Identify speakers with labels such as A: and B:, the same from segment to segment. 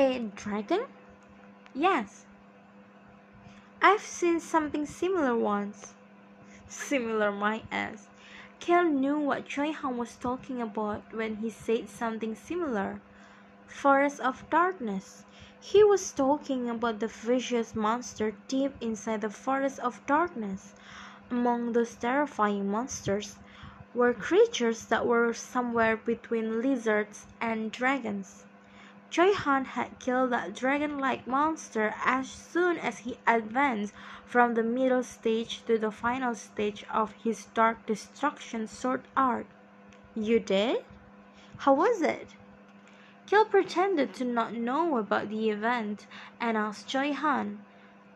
A: A dragon? Yes. I've seen something similar once. Similar, my ass. Kel knew what Choi Han was talking about when he said something similar. Forest of Darkness. He was talking about the vicious monster deep inside the Forest of Darkness. Among those terrifying monsters were creatures that were somewhere between lizards and dragons. Choi Han had killed that dragon-like monster as soon as he advanced from the middle stage to the final stage of his Dark Destruction sword art. You did? How was it? Kel pretended to not know about the event and asked Choi Han.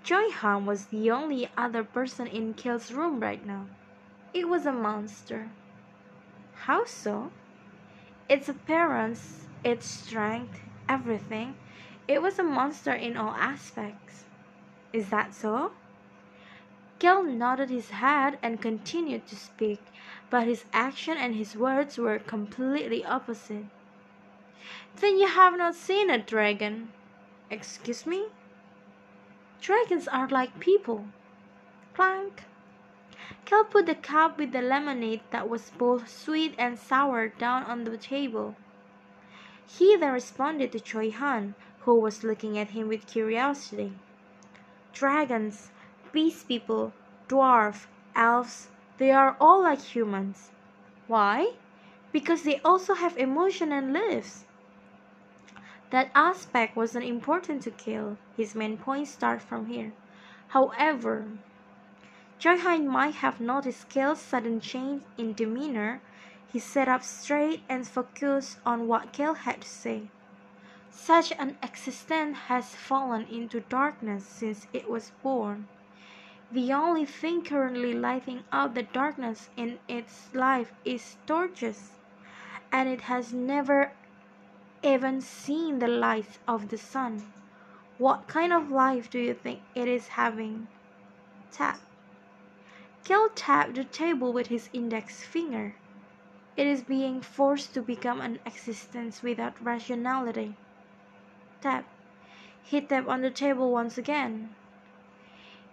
A: Choi Han was the only other person in Kel's room right now. It was a monster. How so? Its appearance, its strength, everything. It was a monster in all aspects. Is that so? Kel nodded his head and continued to speak, but his action and his words were completely opposite. Then you have not seen a dragon. Excuse me? Dragons are like people. Clank. Kel put the cup with the lemonade that was both sweet and sour down on the table. He then responded to Choi Han, who was looking at him with curiosity. Dragons, beast people, dwarf, elves, they are all like humans. Why? Because they also have emotion and lives. That aspect wasn't important to Kel. His main point starts from here. However, Choi Han might have noticed Kel's sudden change in demeanor he sat up straight and focused on what Kel had to say. Such an existence has fallen into darkness since it was born. The only thing currently lighting up the darkness in its life is torches, and it has never even seen the light of the sun. What kind of life do you think it is having? Tap. Kel tapped the table with his index finger. It is being forced to become an existence without rationality. Tap. He tapped on the table once again.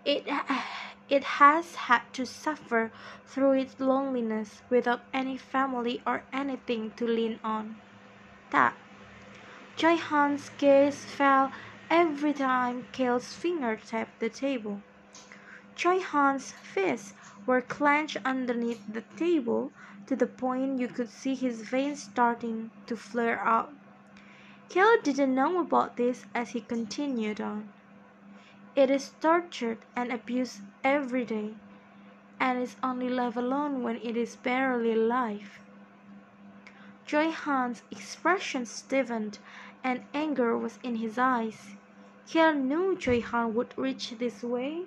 A: It, it has had to suffer through its loneliness without any family or anything to lean on. Tap. Choi Han's gaze fell every time Kel's finger tapped the table. Choi Han's fists were clenched underneath the table to the point you could see his veins starting to flare up. Kel didn't know about this as he continued on. It is tortured and abused every day, and is only left alone when it is barely alive. Choi Han's expression stiffened and anger was in his eyes. Kel knew Choi Han would reach this way.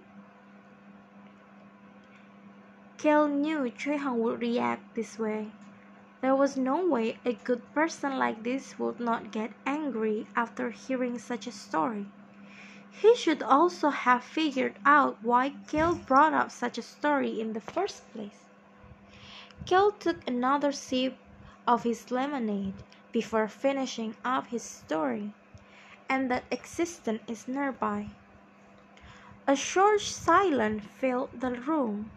A: Kel knew Choi would react this way. There was no way a good person like this would not get angry after hearing such a story. He should also have figured out why Kel brought up such a story in the first place. Kel took another sip of his lemonade before finishing up his story, and that existence is nearby. A short silence filled the room.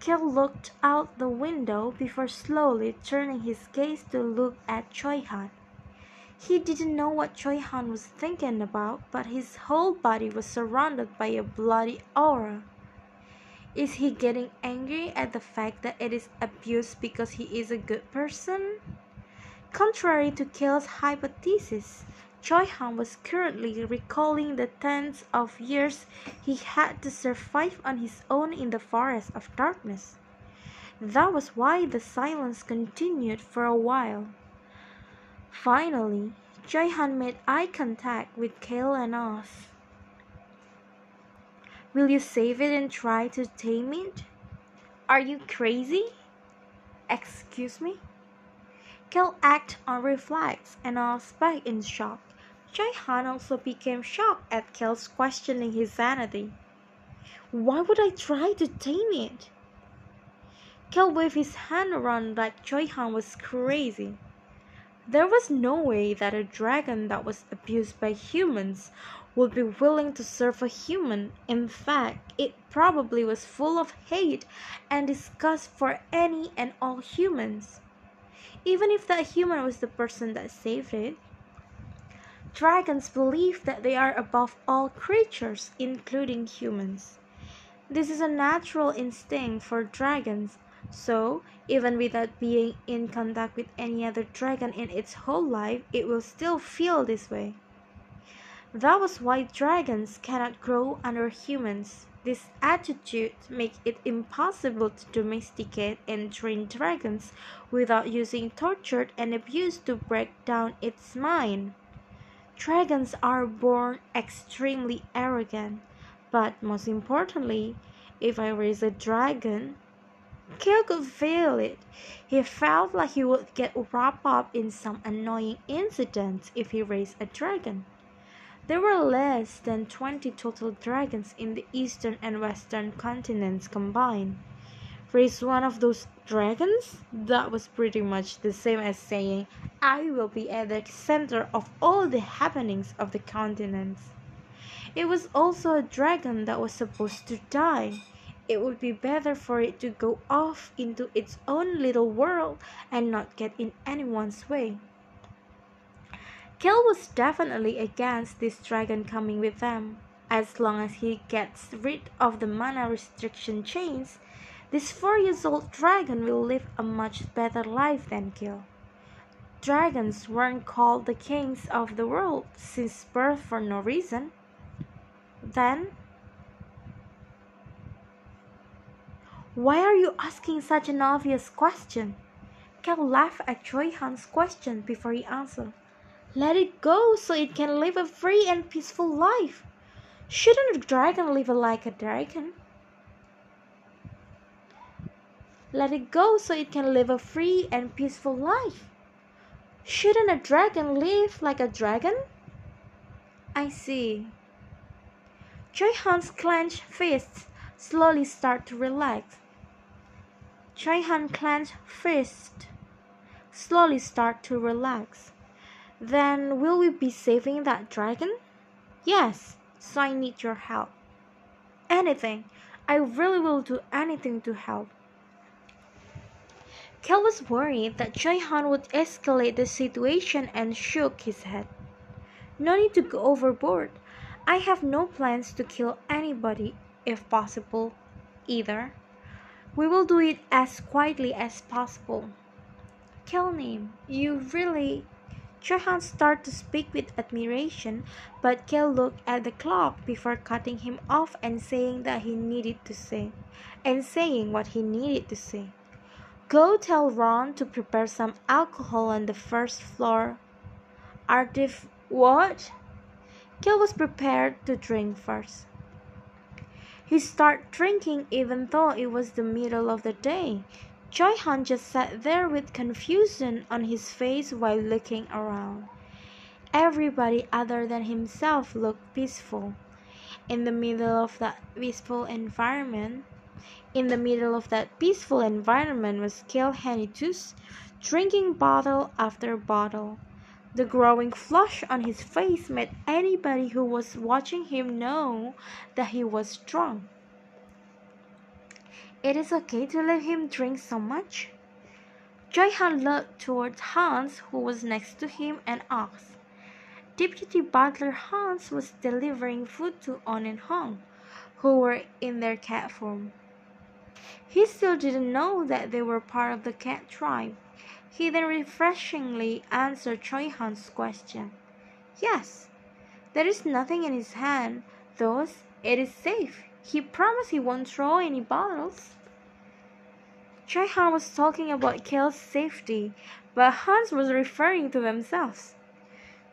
A: Kel looked out the window before slowly turning his gaze to look at Choi Han. He didn't know what Choi Han was thinking about, but his whole body was surrounded by a bloody aura. Is he getting angry at the fact that it is abused because he is a good person? Contrary to Kel's hypothesis, Choi Han was currently recalling the tens of years he had to survive on his own in the forest of darkness. That was why the silence continued for a while. Finally, Choi Han made eye contact with Kel and asked, Will you save it and try to tame it? Are you crazy? Excuse me? Kel acted on reflex and asked back in shock. Choi Han also became shocked at Kel's questioning his sanity. Why would I try to tame it? Kel waved his hand around like Choi Han was crazy. There was no way that a dragon that was abused by humans would be willing to serve a human. In fact, it probably was full of hate and disgust for any and all humans, even if that human was the person that saved it. Dragons believe that they are above all creatures, including humans. This is a natural instinct for dragons, so even without being in contact with any other dragon in its whole life, it will still feel this way. That was why dragons cannot grow under humans. This attitude makes it impossible to domesticate and train dragons without using torture and abuse to break down its mind. Dragons are born extremely arrogant, but most importantly, if I raise a dragon, Cale could feel it. He felt like he would get wrapped up in some annoying incident if he raised a dragon. There were less than 20 total dragons in the eastern and western continents combined. Raise one of those dragons? That was pretty much the same as saying, I will be at the center of all the happenings of the continents. It was also a dragon that was supposed to die. It would be better for it to go off into its own little world and not get in anyone's way. Kel was definitely against this dragon coming with them. As long as he gets rid of the mana restriction chains, this four years old dragon will live a much better life than Kel. Dragons weren't called the kings of the world since birth for no reason. Then, why are you asking such an obvious question? Kel laughed at Choi Han's question before he answered. Let it go so it can live a free and peaceful life. Shouldn't a dragon live like a dragon? Let it go so it can live a free and peaceful life. Shouldn't a dragon live like a dragon? I see. Choi Han's clenched fists slowly start to relax. Choi Han clenched fists slowly start to relax. Then will we be saving that dragon? Yes, so I need your help. Anything. I really will do anything to help. Kel was worried that Choi Han would escalate the situation and shook his head. No need to go overboard. I have no plans to kill anybody, if possible, either. We will do it as quietly as possible. Kelnim, you really Choi Han started to speak with admiration, but Kel looked at the clock before cutting him off and saying that he needed to say, and saying what he needed to say. Go tell Ron to prepare some alcohol on the first floor. Artif, what? Kel was prepared to drink first. He started drinking even though it was the middle of the day. Choi Han just sat there with confusion on his face while looking around. Everybody other than himself looked peaceful. In the middle of that peaceful environment, in the middle of that peaceful environment was Kel Henituse, drinking bottle after bottle. The growing flush on his face made anybody who was watching him know that he was drunk. It is okay to let him drink so much? Choi Han looked toward Hans, who was next to him, and asked. Deputy Butler Hans was delivering food to On and Hong, who were in their cat form. He still didn't know that they were part of the cat tribe. He then refreshingly answered Choi Han's question. Yes, there is nothing in his hand, thus it is safe. He promised he won't throw any bottles. Choi Han was talking about Kel's safety, but Hans was referring to themselves.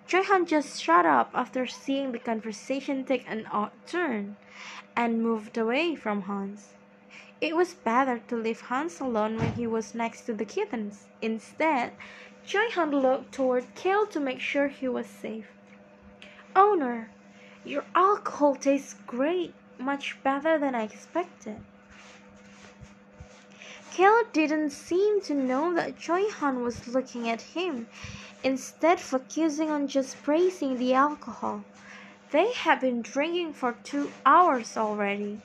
A: Choi Han just shut up after seeing the conversation take an odd turn and moved away from Hans. It was better to leave Hans alone when he was next to the kittens. Instead, Choi Han looked toward Cale to make sure he was safe. Owner, your alcohol tastes great much better than I expected. Kel didn't seem to know that Choi Han was looking at him. instead focusing on just praising the alcohol. They had been drinking for two hours already.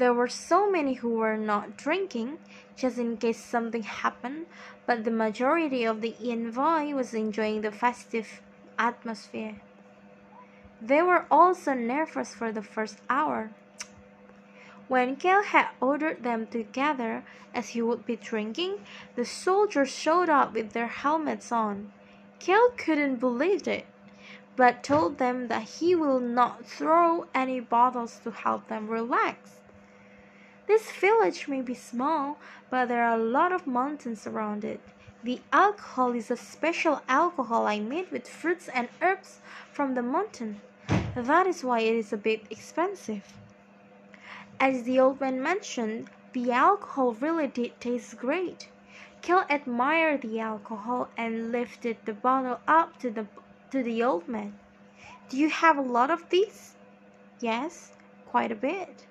A: There were so many who were not drinking, just in case something happened, but the majority of the envoy was enjoying the festive atmosphere. They were also nervous for the first hour. When Cale had ordered them to gather, as he would be drinking, the soldiers showed up with their helmets on. Cale couldn't believe it, but told them that he will not throw any bottles to help them relax. This village may be small, but there are a lot of mountains around it. The alcohol is a special alcohol I made with fruits and herbs from the mountain. That is why it is a bit expensive. As the old man mentioned, the alcohol really did taste great. Cale admired the alcohol and lifted the bottle up to the to the old man. Do you have a lot of these? Yes, quite a bit.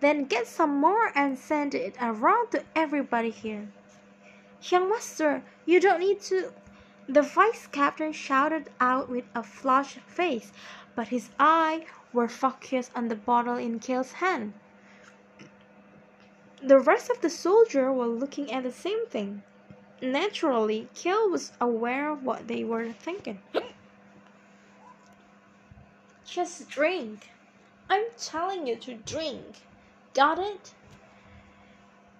A: Then get some more and send it around to everybody here. Young master, you don't need to. The vice captain shouted out with a flushed face, but his eyes were focused on the bottle in Cale's hand. The rest of the soldiers were looking at the same thing. Naturally, Cale was aware of what they were thinking. Just drink. I'm telling you to drink. Got it?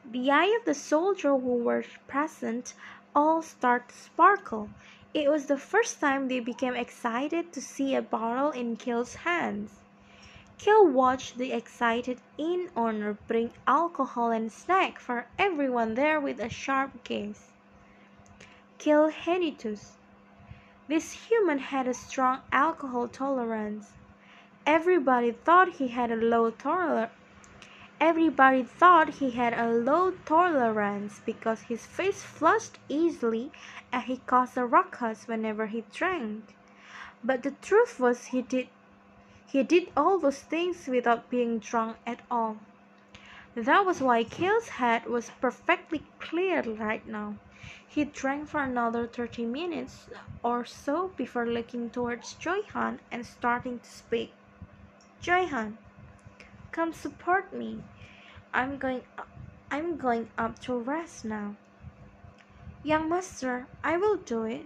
A: The eye of the soldier who were present all started to sparkle. It was the first time they became excited to see a bottle in Kill's hands. Kill watched the excited inn owner bring alcohol and snack for everyone there with a sharp gaze. Cale Henituse. This human had a strong alcohol tolerance. Everybody thought he had a low tolerance Everybody thought he had a low tolerance because his face flushed easily and he caused a ruckus whenever he drank. But the truth was he did he did all those things without being drunk at all. That was why Cale's head was perfectly clear right now. He drank for another thirty minutes or so before looking towards Choi Han and starting to speak. Choi Han, come support me. I'm going I'm going up to rest now. Young master, I will do it.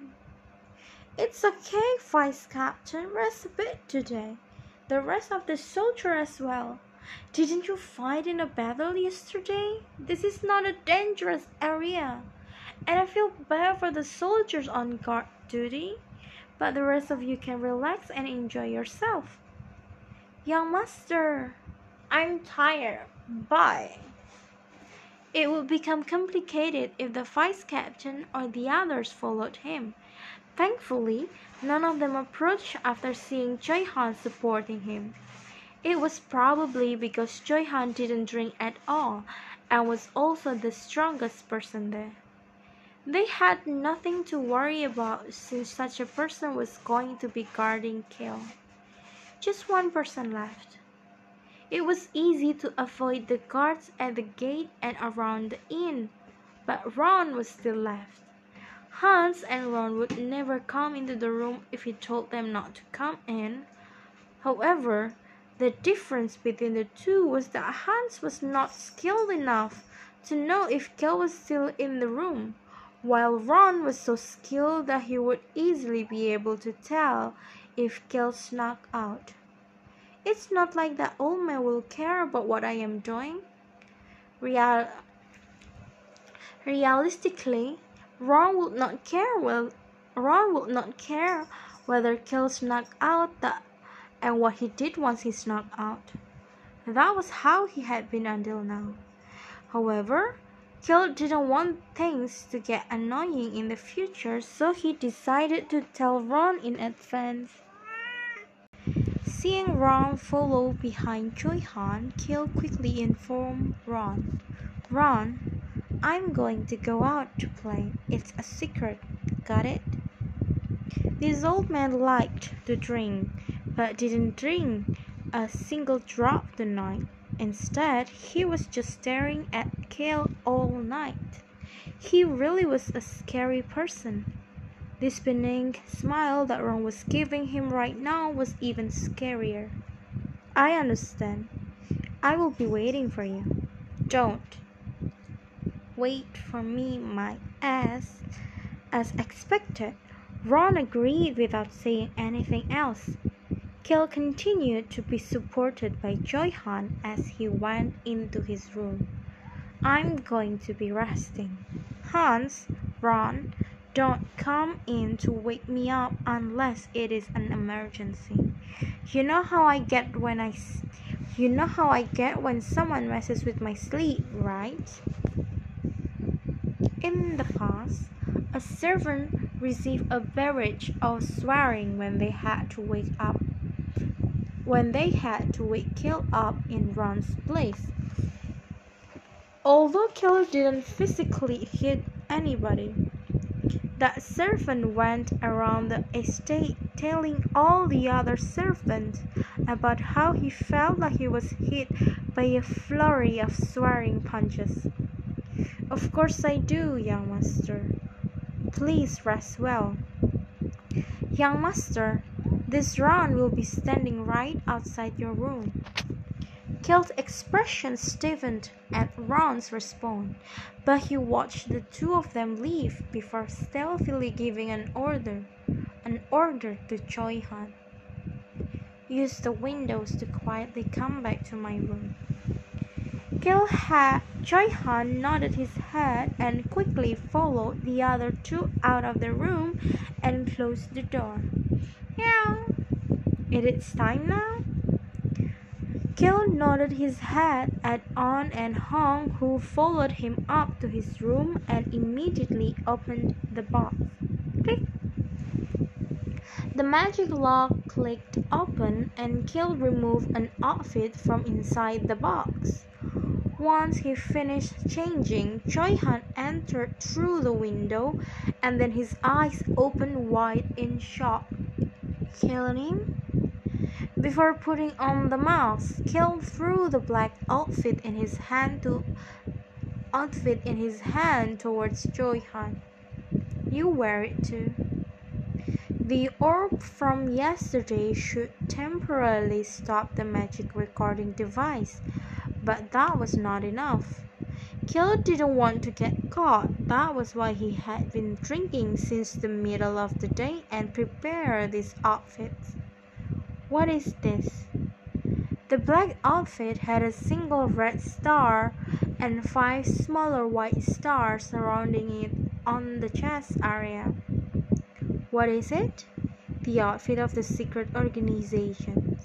A: It's okay, Vice Captain. Rest a bit today. The rest of the soldier as well. Didn't you fight in a battle yesterday? This is not a dangerous area. And I feel bad for the soldiers on guard duty. But the rest of you can relax and enjoy yourself. Young master, I'm tired. Bye. It would become complicated if the vice captain or the others followed him. Thankfully, none of them approached after seeing Choi Han supporting him. It was probably because Choi Han didn't drink at all and was also the strongest person there. They had nothing to worry about since such a person was going to be guarding Cale. Just one person left. It was easy to avoid the guards at the gate and around the inn, but Ron was still left. Hans and Ron would never come into the room if he told them not to come in. However, the difference between the two was that Hans was not skilled enough to know if Cale was still in the room, while Ron was so skilled that he would easily be able to tell if Cale snuck out. It's not like that old man will care about what I am doing. Real realistically, Ron would not care well Ron would not care whether Cale snuck out that and what he did once he snuck out. That was how he had been until now. However, Kill didn't want things to get annoying in the future, so he decided to tell Ron in advance. Seeing Ron follow behind Choi Han, Cale quickly informed Ron, Ron, I'm going to go out to play. It's a secret. Got it? This old man liked to drink, but didn't drink a single drop tonight. Instead, he was just staring at Cale all night. He really was a scary person. This benign smile that Ron was giving him right now was even scarier. I understand. I will be waiting for you. Don't wait for me, my ass. As expected, Ron agreed without saying anything else. Cale continued to be supported by Choi Han as he went into his room. I'm going to be resting. Hans, Ron, don't come in to wake me up unless it is an emergency. You know how I get when I you know how I get when someone messes with my sleep, right? In the past, a servant received a barrage of swearing when they had to wake up when they had to wake Kill up in Ron's place. Although Kill didn't physically hit anybody, that servant went around the estate telling all the other servants about how he felt like he was hit by a flurry of swearing punches. Of course I do, young master. Please rest well. Young master, this Ron will be standing right outside your room. Kill's expression stiffened at Ron's response, but he watched the two of them leave before stealthily giving an order, an order to Choi Han. Use the windows to quietly come back to my room. Kill had Choi Han nodded his head and quickly followed the other two out of the room and closed the door. Yeah, it is time now. Kill nodded his head at On and Hong, who followed him up to his room and immediately opened the box. Click. The magic lock clicked open and Kill removed an outfit from inside the box. Once he finished changing, Choi Han entered through the window and then his eyes opened wide in shock. Killing him? Before putting on the mask, Kill threw the black outfit in his hand to outfit in his hand towards Choi Han. You wear it too. The orb from yesterday should temporarily stop the magic recording device, but that was not enough. Kill didn't want to get caught. That was why he had been drinking since the middle of the day and prepared these outfits. What is this? The black outfit had a single red star and five smaller white stars surrounding it on the chest area. What is it? The outfit of the secret organization.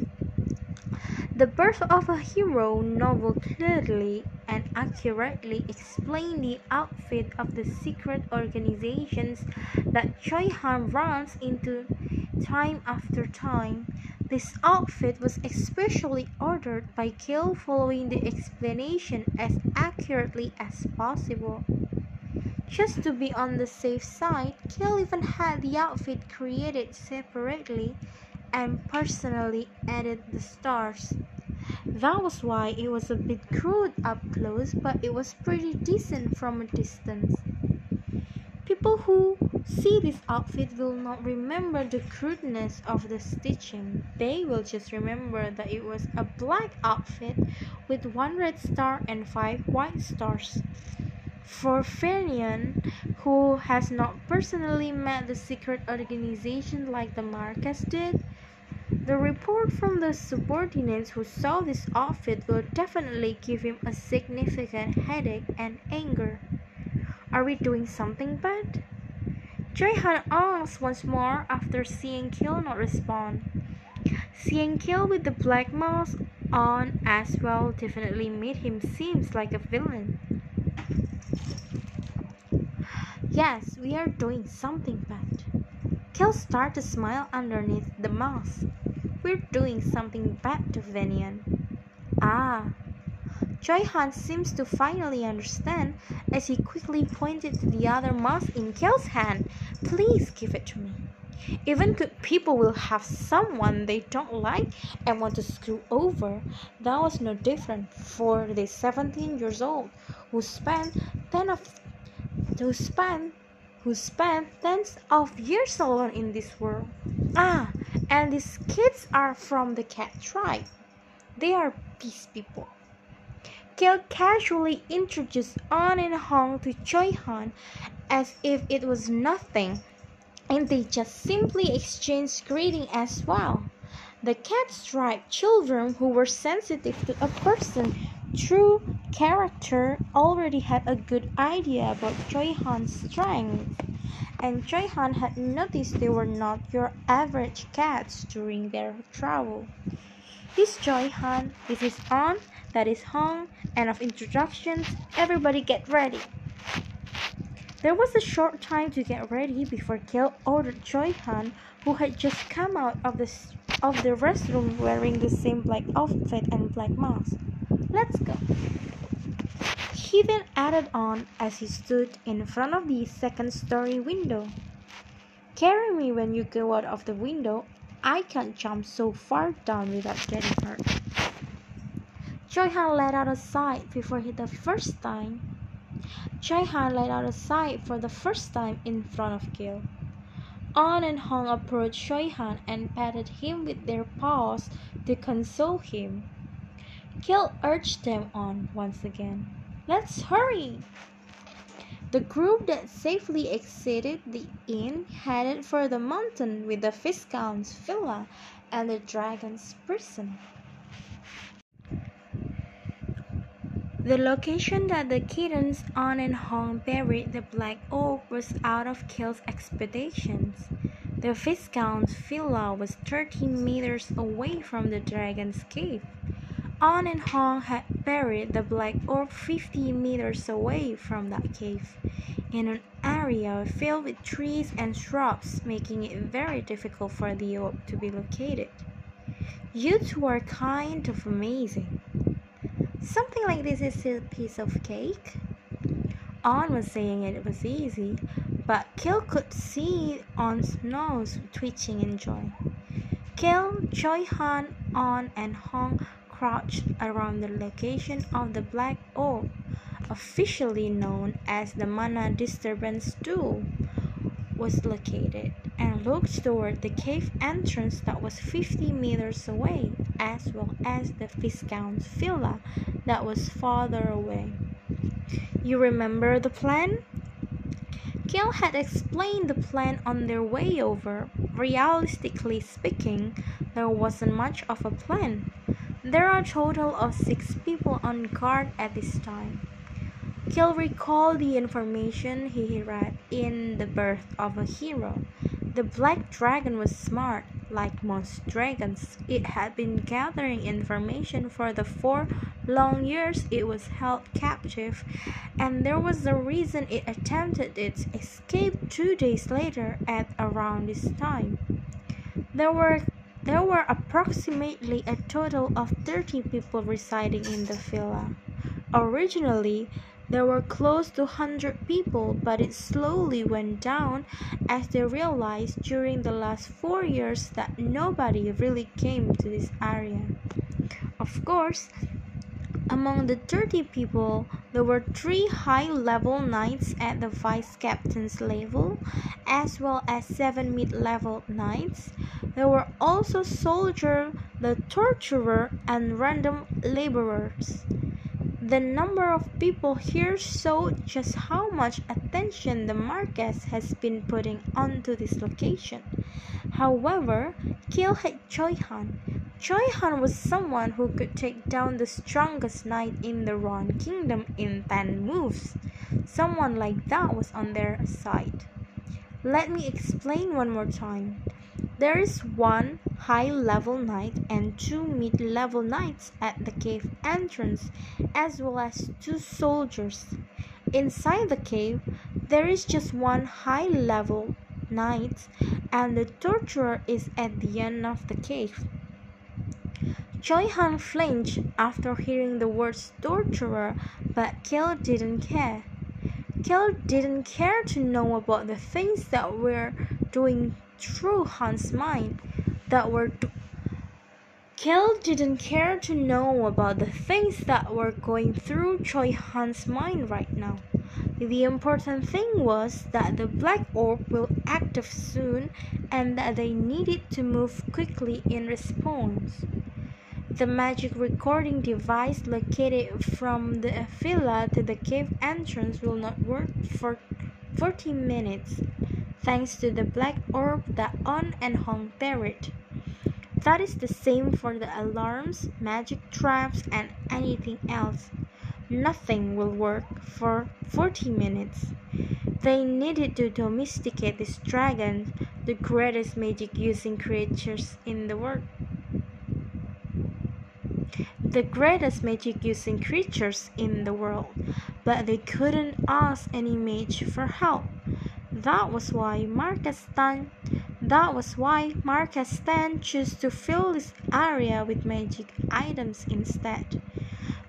A: The Birth of a Hero novel clearly and accurately explained the outfit of the secret organizations that Choi Han runs into time after time this outfit was especially ordered by Kill following the explanation as accurately as possible. Just to be on the safe side, Kill even had the outfit created separately and personally added the stars. That was why it was a bit crude up close, but it was pretty decent from a distance. People who see this outfit will not remember the crudeness of the stitching. They will just remember that it was a black outfit with one red star and five white stars. For Venion, who has not personally met the secret organization like the Marquess did, the report from the subordinates who saw this outfit will definitely give him a significant headache and anger. Are we doing something bad? Choi Han asked once more after seeing Kill not respond. Seeing Kill with the black mask on as well definitely made him seem like a villain. Yes, we are doing something bad. Kill started to smile underneath the mask. We're doing something bad to Venion. Ah, Choi Han seems to finally understand as he quickly pointed to the other mask in Cale's hand. Please give it to me. Even good people will have someone they don't like and want to screw over. That was no different for the 17 years old who spent 10 of who spent who spent tens of years alone in this world. Ah, and these kids are from the cat tribe. They are peace people. Cale casually introduced On and Hong to Choi Han as if it was nothing, and they just simply exchanged greeting as well. The cat tribe children who were sensitive to a person true character already had a good idea about Choi Han's strength, and Choi Han had noticed they were not your average cats during their travel. This Choi Han, is On, that is Hong, and of introductions, everybody get ready. There was a short time to get ready before Cale ordered Choi Han, who had just come out of the of the restroom wearing the same black outfit and black mask. Let's go. He then added on as he stood in front of the second story window. Carry me when you go out of the window. I can't jump so far down without getting hurt. Choi Han let out a sigh before he the first time. Choi Han let out a sigh for the first time in front of Gil. On and Hong approached Choi Han and patted him with their paws to console him. Gil urged them on once again. Let's hurry! The group that safely exited the inn headed for the mountain with the Viscount's villa and the dragon's prison. The location that the kittens On and Hong buried the black orb was out of Kill's expectations. The Viscount's villa was 13 meters away from the dragon's cave. On and Hong had buried the black orb 50 meters away from that cave, in an area filled with trees and shrubs, making it very difficult for the orb to be located. You two are kind of amazing. Something like this is a piece of cake. On was saying it was easy, but Cale could see On's nose twitching in joy. Cale, Choi Han, On, and Hong crouched around the location of the black orb, officially known as the Mana Disturbance Tool, was located and looked toward the cave entrance that was 50 meters away, as well as the Viscount's villa that was farther away. You remember the plan? Gil had explained the plan on their way over. Realistically speaking, there wasn't much of a plan. There are a total of six people on guard at this time. Gil recalled the information he read in The Birth of a Hero. The black dragon was smart, like most dragons. It had been gathering information for the four long years it was held captive, and there was a reason it attempted its escape two days later at around this time. There were there were approximately a total of 30 people residing in the villa. Originally, there were close to 100 people, but it slowly went down as they realized during the last four years that nobody really came to this area. Of course, among the 30 people, there were three high level knights at the vice captain's level, as well as seven mid level knights. There were also soldier, the torturer, and random laborers. The number of people here showed just how much attention the Marquess has been putting onto this location. However, Kill had Choi Han. Choi Han was someone who could take down the strongest knight in the Roan Kingdom in 10 moves. Someone like that was on their side. Let me explain one more time. There is one high level knight and two mid level knights at the cave entrance, as well as two soldiers. Inside the cave, there is just one high level knight, and the torturer is at the end of the cave. Choi Han flinched after hearing the words torturer, but Kill didn't care. Kill didn't care to know about the things that were doing through Han's mind that were do- Kel didn't care to know about the things that were going through Choi Han's mind right now. The important thing was that the black orb will active soon and that they needed to move quickly in response. The magic recording device located from the villa to the cave entrance will not work for 40 minutes, thanks to the black orb that On and Hong buried. That is the same for the alarms, magic traps, and anything else. Nothing will work for 40 minutes. They needed to domesticate this dragon, the greatest magic using creatures in the world. The greatest magic using creatures in the world, but they couldn't ask any mage for help. That was why Marquess Stan that was why Marquess Stan chose to fill this area with magic items instead.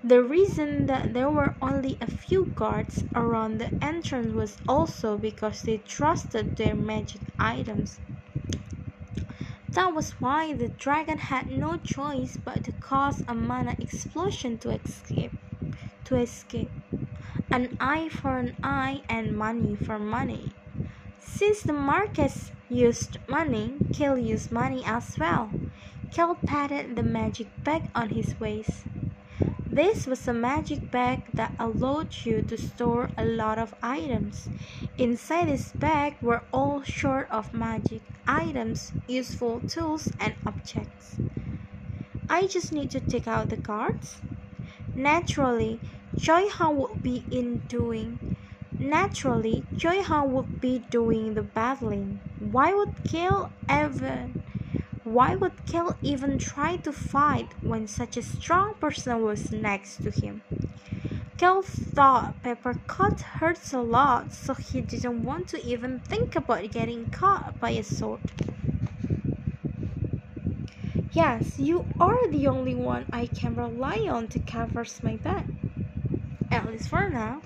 A: The reason that there were only a few guards around the entrance was also because they trusted their magic items. That was why the dragon had no choice but to cause a mana explosion to escape. To escape. An eye for an eye and money for money. Since the Marquess used money, Kel used money as well. Kel patted the magic bag on his waist. This was a magic bag that allowed you to store a lot of items. Inside this bag were all sort of magic items, useful tools, and objects. I just need to take out the cards. Naturally, Choi Han would be in doing. Naturally, Choi Han would be doing the battling. Why would Kel ever? Why would Kel even try to fight when such a strong person was next to him? Kel thought pepper cut hurts a lot, so he didn't want to even think about getting caught by a sword. Yes, you are the only one I can rely on to cover my back. At least for now.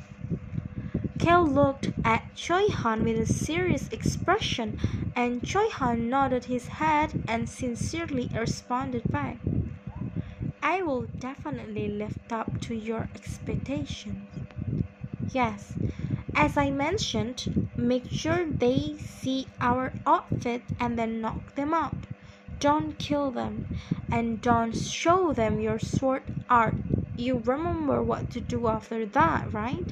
A: Kel looked at Choi Han with a serious expression, and Choi Han nodded his head and sincerely responded back. I will definitely live up to your expectations. Yes, as I mentioned, make sure they see our outfit and then knock them out. Don't kill them, and don't show them your sword art. You remember what to do after that, right?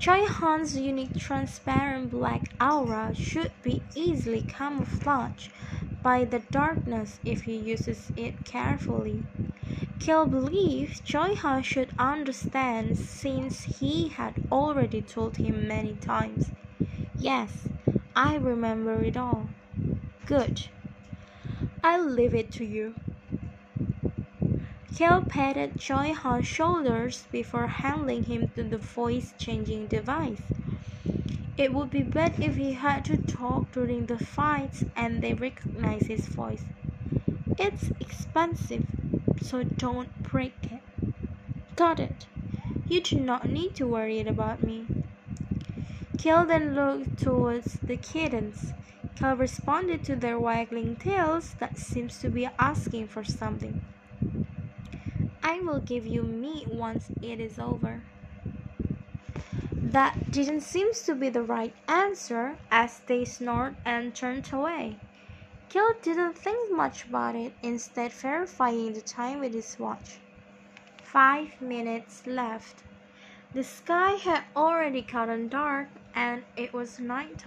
A: Choi Han's unique transparent black aura should be easily camouflaged by the darkness if he uses it carefully. Kel believed Choi Han should understand since he had already told him many times. Yes, I remember it all. Good. I'll leave it to you. Kel patted Choi Han's shoulders before handing him to the voice changing device. It would be bad if he had to talk during the fights and they recognize his voice. It's expensive, so don't break it. Got it. You do not need to worry about me. Kel then looked towards the kittens. Kel responded to their waggling tails that seems to be asking for something. I will give you meat once it is over. That didn't seem to be the right answer as they snored and turned away. Kel didn't think much about it, instead verifying the time with his watch. Five minutes left. The sky had already gotten dark and it was night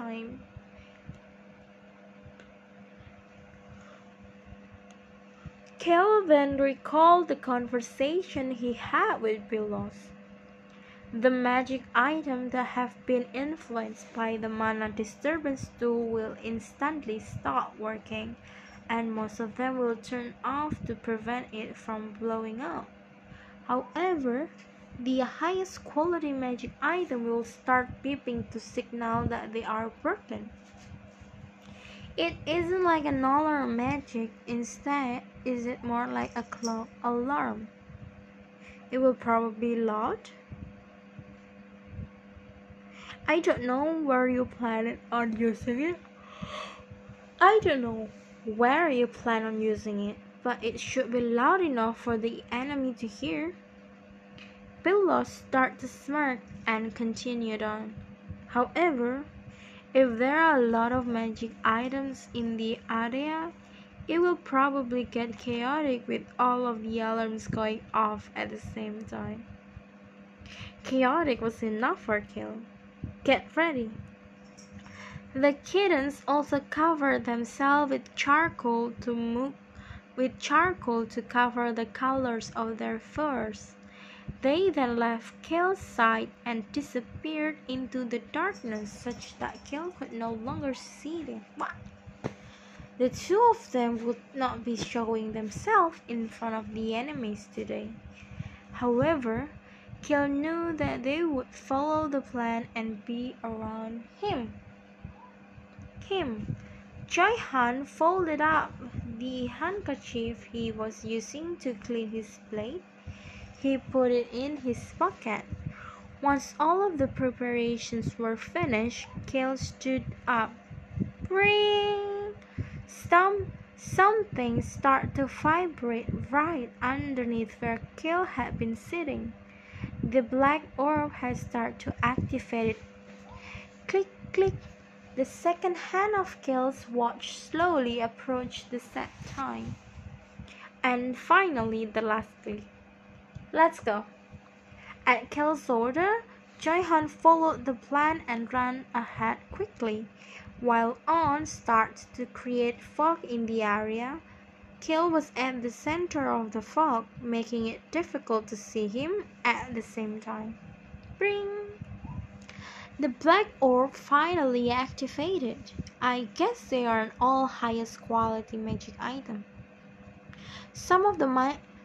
A: time. Kel then recalled the conversation he had with Billos. The magic item that have been influenced by the mana disturbance tool will instantly stop working, and most of them will turn off to prevent it from blowing up. However, the highest quality magic item will start beeping to signal that they are broken. It isn't like an alarm magic, instead, is it more like a clock alarm? It will probably be loud. I don't know where you plan on using it. I don't know where you plan on using it, but it should be loud enough for the enemy to hear. Billos started to smirk and continued on. However, if there are a lot of magic items in the area, it will probably get chaotic with all of the alarms going off at the same time. Chaotic was enough for Kill. Get ready. The kittens also covered themselves with charcoal to move, with charcoal to cover the colors of their furs. They then left Cale's side and disappeared into the darkness such that Cale could no longer see them. The two of them would not be showing themselves in front of the enemies today. However, Cale knew that they would follow the plan and be around him. Him. Choi Han folded up the handkerchief he was using to clean his plate. He put it in his pocket. Once all of the preparations were finished, Cale stood up. Ring! Some, something started to vibrate right underneath where Cale had been sitting. The black orb had started to activate it. Click, click. The second hand of Cale's watch slowly approached the set time. And finally, the last click. Let's go. At Cale's order, Han followed the plan and ran ahead quickly, while On started to create fog in the area. Cale was at the center of the fog, making it difficult to see him at the same time. Bring! The black orb finally activated. I guess they are an all highest quality magic item. Some of the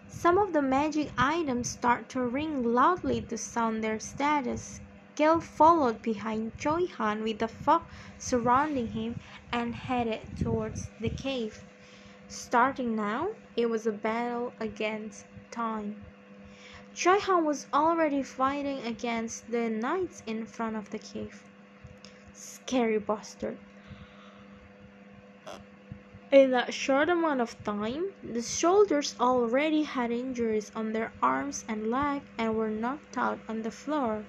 A: some of the magic items start to ring loudly to sound their status. Cale followed behind Choi Han with the fog surrounding him and headed towards the cave. Starting now, it was a battle against time. Choi Han was already fighting against the knights in front of the cave. Scary bastard. In that short amount of time, the soldiers already had injuries on their arms and legs and were knocked out on the floor.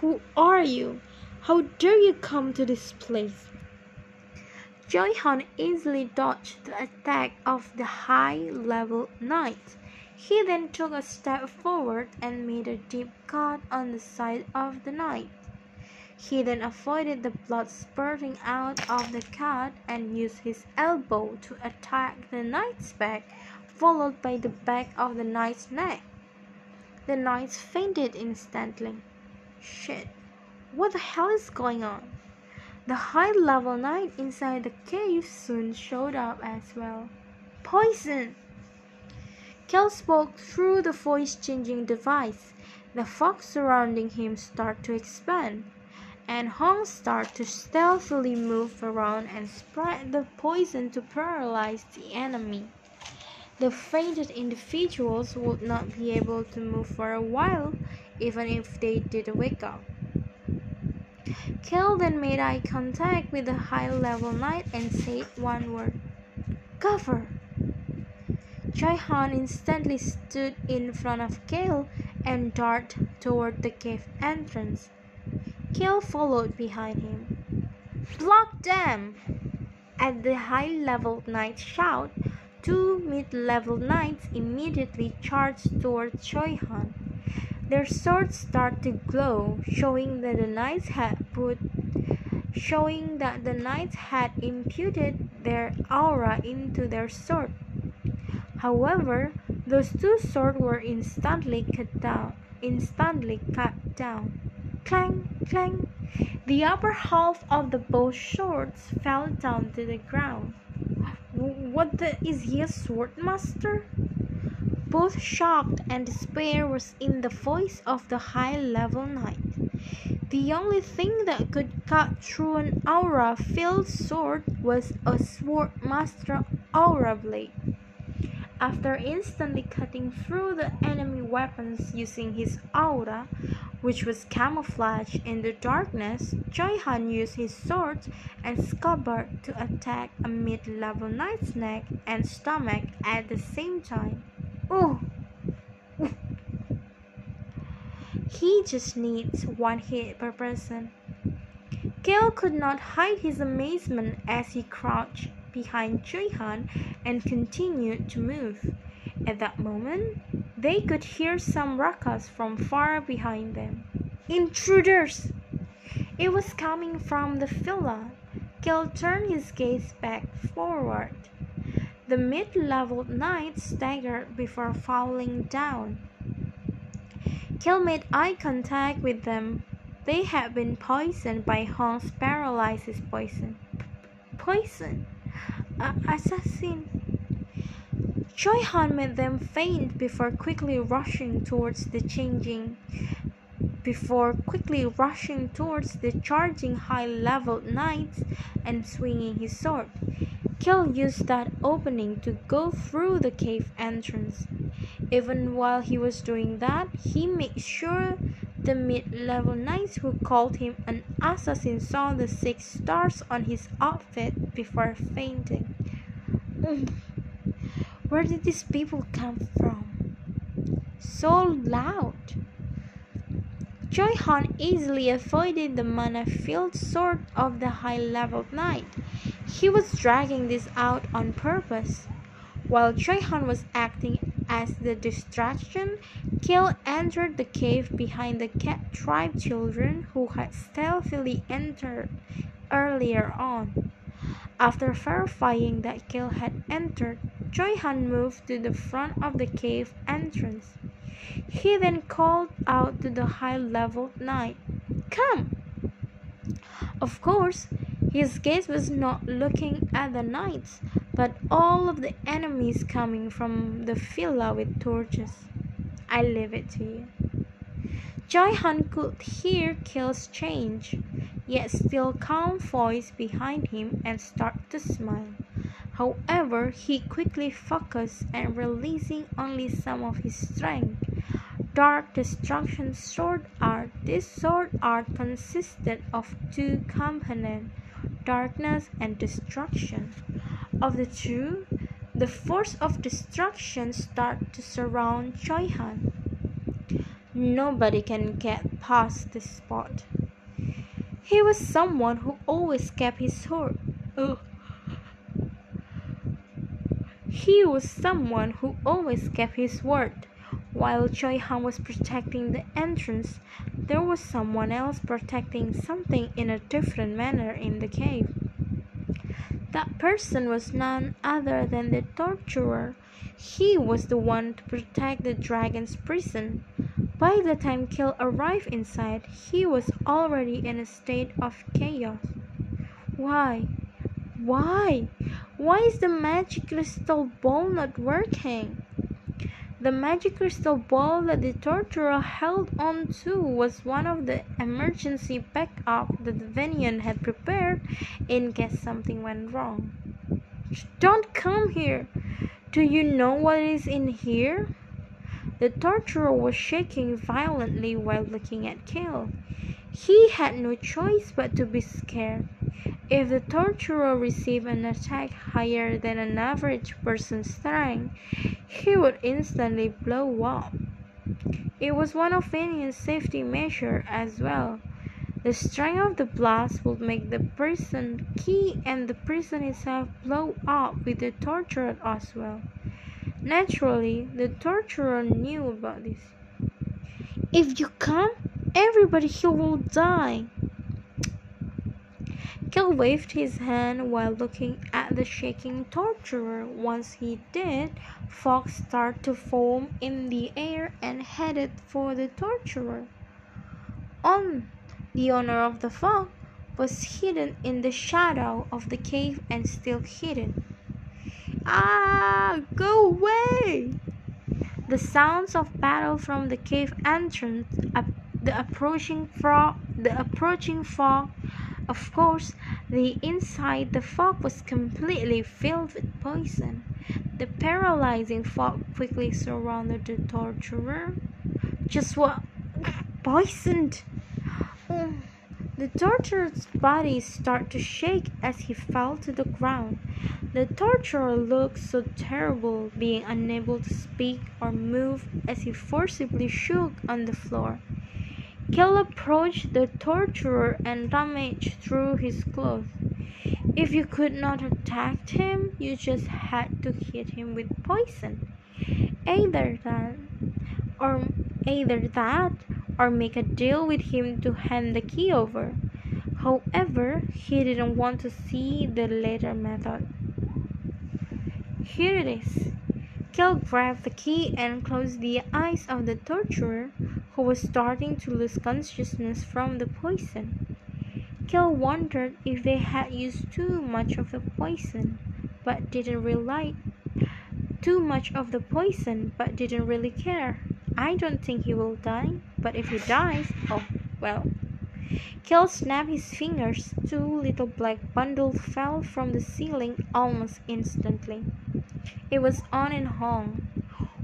A: Who are you? How dare you come to this place? Choi Han easily dodged the attack of the high-level knight. He then took a step forward and made a deep cut on the side of the knight. He then avoided the blood spurting out of the cut and used his elbow to attack the knight's back, followed by the back of the knight's neck. The knight fainted instantly. Shit, what the hell is going on? The high level knight inside the cave soon showed up as well. Poison! Cale spoke through the voice changing device. The fog surrounding him started to expand, and Hong started to stealthily move around and spread the poison to paralyze the enemy. The fainted individuals would not be able to move for a while, even if they did wake up. Cale then made eye contact with the high level knight and said one word Cover! Choi Han instantly stood in front of Cale and darted toward the cave entrance. Cale followed behind him. Block them! At the high level knight's shout, two mid level knights immediately charged toward Choi Han. Their swords start to glow, showing that the knights had put showing that the knights had imputed their aura into their sword. However, those two swords were instantly cut down. Instantly cut down. Clang, clang. The upper half of the bow swords fell down to the ground. What the, is he a sword master? Both shock and despair was in the voice of the high-level knight. The only thing that could cut through an aura-filled sword was a sword master aura blade. After instantly cutting through the enemy weapons using his aura, which was camouflaged in the darkness, Choi Han used his sword and scabbard to attack a mid-level knight's neck and stomach at the same time. Oh! He just needs one hit per person. Cale could not hide his amazement as he crouched behind Choi-han and continued to move. At that moment, they could hear some ruckus from far behind them. Intruders! It was coming from the villa. Cale turned his gaze back forward. The mid-level knight staggered before falling down. Cale made eye contact with them. They had been poisoned by Hong's paralysis poison. Poison? Uh, assassin? Choi-han made them faint before quickly rushing towards the changing before quickly rushing towards the charging high-leveled knights and swinging his sword. Cale used that opening to go through the cave entrance. Even while he was doing that, he made sure the mid-level knights who called him an assassin saw the six stars on his outfit before fainting. Where did these people come from? So loud. Choi-han easily avoided the mana-filled sword of the high-leveled knight. He was dragging this out on purpose. While Choi-han was acting as the distraction, Cale entered the cave behind the cat tribe children who had stealthily entered earlier on. After verifying that Cale had entered, Choi-han moved to the front of the cave entrance. He then called out to the high-leveled knight, Come! Of course, his gaze was not looking at the knights, but all of the enemies coming from the villa with torches. I leave it to you. Choi-han could hear Cale's change, yet still calm voice behind him and start to smile. However, he quickly focused and releasing only some of his strength Dark Destruction Sword Art This sword art consisted of two components, darkness and destruction. Of the two, the force of destruction started to surround Choi-han. Nobody can get past this spot. He was someone who always kept his sword. Ugh. He was someone who always kept his word. While Choi Han was protecting the entrance, there was someone else protecting something in a different manner in the cave. That person was none other than the torturer. He was the one to protect the dragon's prison. By the time Cale arrived inside, he was already in a state of chaos. Why? Why? Why is the magic crystal ball not working? The magic crystal ball that the torturer held on to was one of the emergency backup that the Venion had prepared in case something went wrong. Don't come here! Do you know what is in here? The torturer was shaking violently while looking at Cale. He had no choice but to be scared. If the torturer received an attack higher than an average person's strength, he would instantly blow up. It was one of Venion's safety measures as well. The strength of the blast would make the prison key and the prison itself blow up with the torturer as well. Naturally, the torturer knew about this. If you come, everybody here will die. Cale waved his hand while looking at the shaking torturer. Once he did, fog started to foam in the air and headed for the torturer. On the owner of the fog was hidden in the shadow of the cave and still hidden. Ah, go away! The sounds of battle from the cave entrance, the approaching fog, the approaching fog of course, the inside the fog was completely filled with poison. The paralyzing fog quickly surrounded the torturer. Just what? Poisoned! Oh, the torturer's body started to shake as he fell to the ground. The torturer looked so terrible, being unable to speak or move as he forcibly shook on the floor. Cale approached the torturer and rummaged through his clothes. If you could not attack him, you just had to hit him with poison. Either that, or either that, or make a deal with him to hand the key over. However, he didn't want to see the latter method. Here it is. Cale grabbed the key and closed the eyes of the torturer, who was starting to lose consciousness from the poison. Cale wondered if they had used too much of the poison, but didn't realize too much of the poison, but didn't really care. I don't think he will die, but if he dies, oh well. Cale snapped his fingers. Two little black bundles fell from the ceiling almost instantly. It was On and Hong.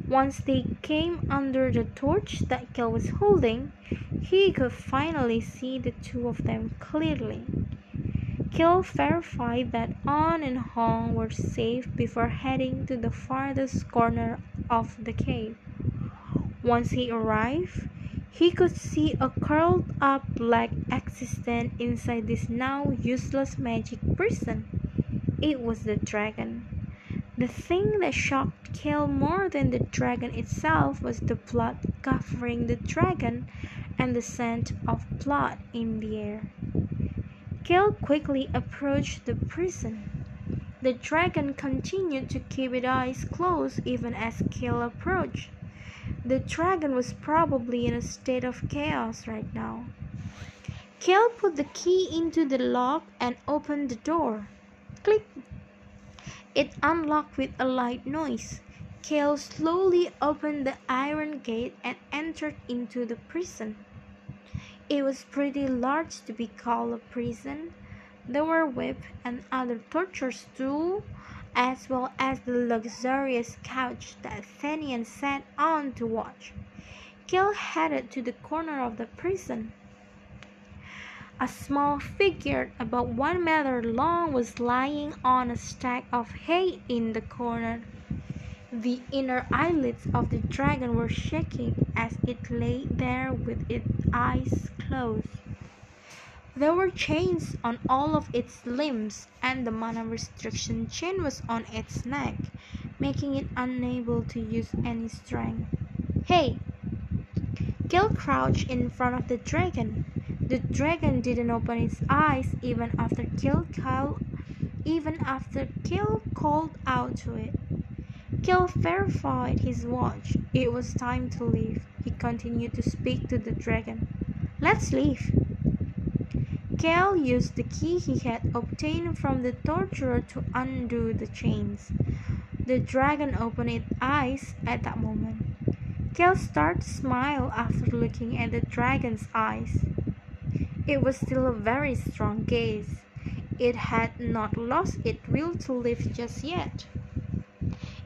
A: Once they came under the torch that Cale was holding, he could finally see the two of them clearly. Cale verified that On and Hong were safe before heading to the farthest corner of the cave. Once he arrived, he could see a curled up black existence inside this now useless magic prison. It was the dragon. The thing that shocked Cale more than the dragon itself was the blood covering the dragon and the scent of blood in the air. Cale quickly approached the prison. The dragon continued to keep its eyes closed even as Cale approached. The dragon was probably in a state of chaos right now. Cale put the key into the lock and opened the door. Click! It unlocked with a light noise. Cale slowly opened the iron gate and entered into the prison. It was pretty large to be called a prison. There were whip and other tortures too, as well as the luxurious couch that Venion sat on to watch. Cale headed to the corner of the prison. A small figure about one meter long was lying on a stack of hay in the corner. The inner eyelids of the dragon were shaking as it lay there with its eyes closed. There were chains on all of its limbs, and the mana restriction chain was on its neck, making it unable to use any strength. Hey! Cale crouched in front of the dragon. The dragon didn't open its eyes even after Cale called, even after Cale called out to it. Cale verified his watch. It was time to leave. He continued to speak to the dragon. Let's leave. Cale used the key he had obtained from the torturer to undo the chains. The dragon opened its eyes at that moment. Cale started to smile after looking at the dragon's eyes. It was still a very strong gaze. It had not lost its will to live just yet.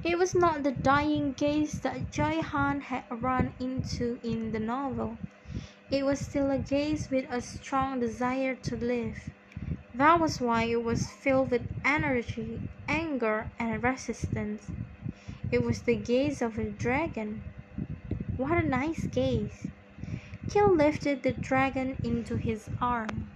A: It was not the dying gaze that Choi Han had run into in the novel. It was still a gaze with a strong desire to live. That was why it was filled with energy, anger, and resistance. It was the gaze of a dragon. What a nice gaze! Cale lifted the dragon into his arm.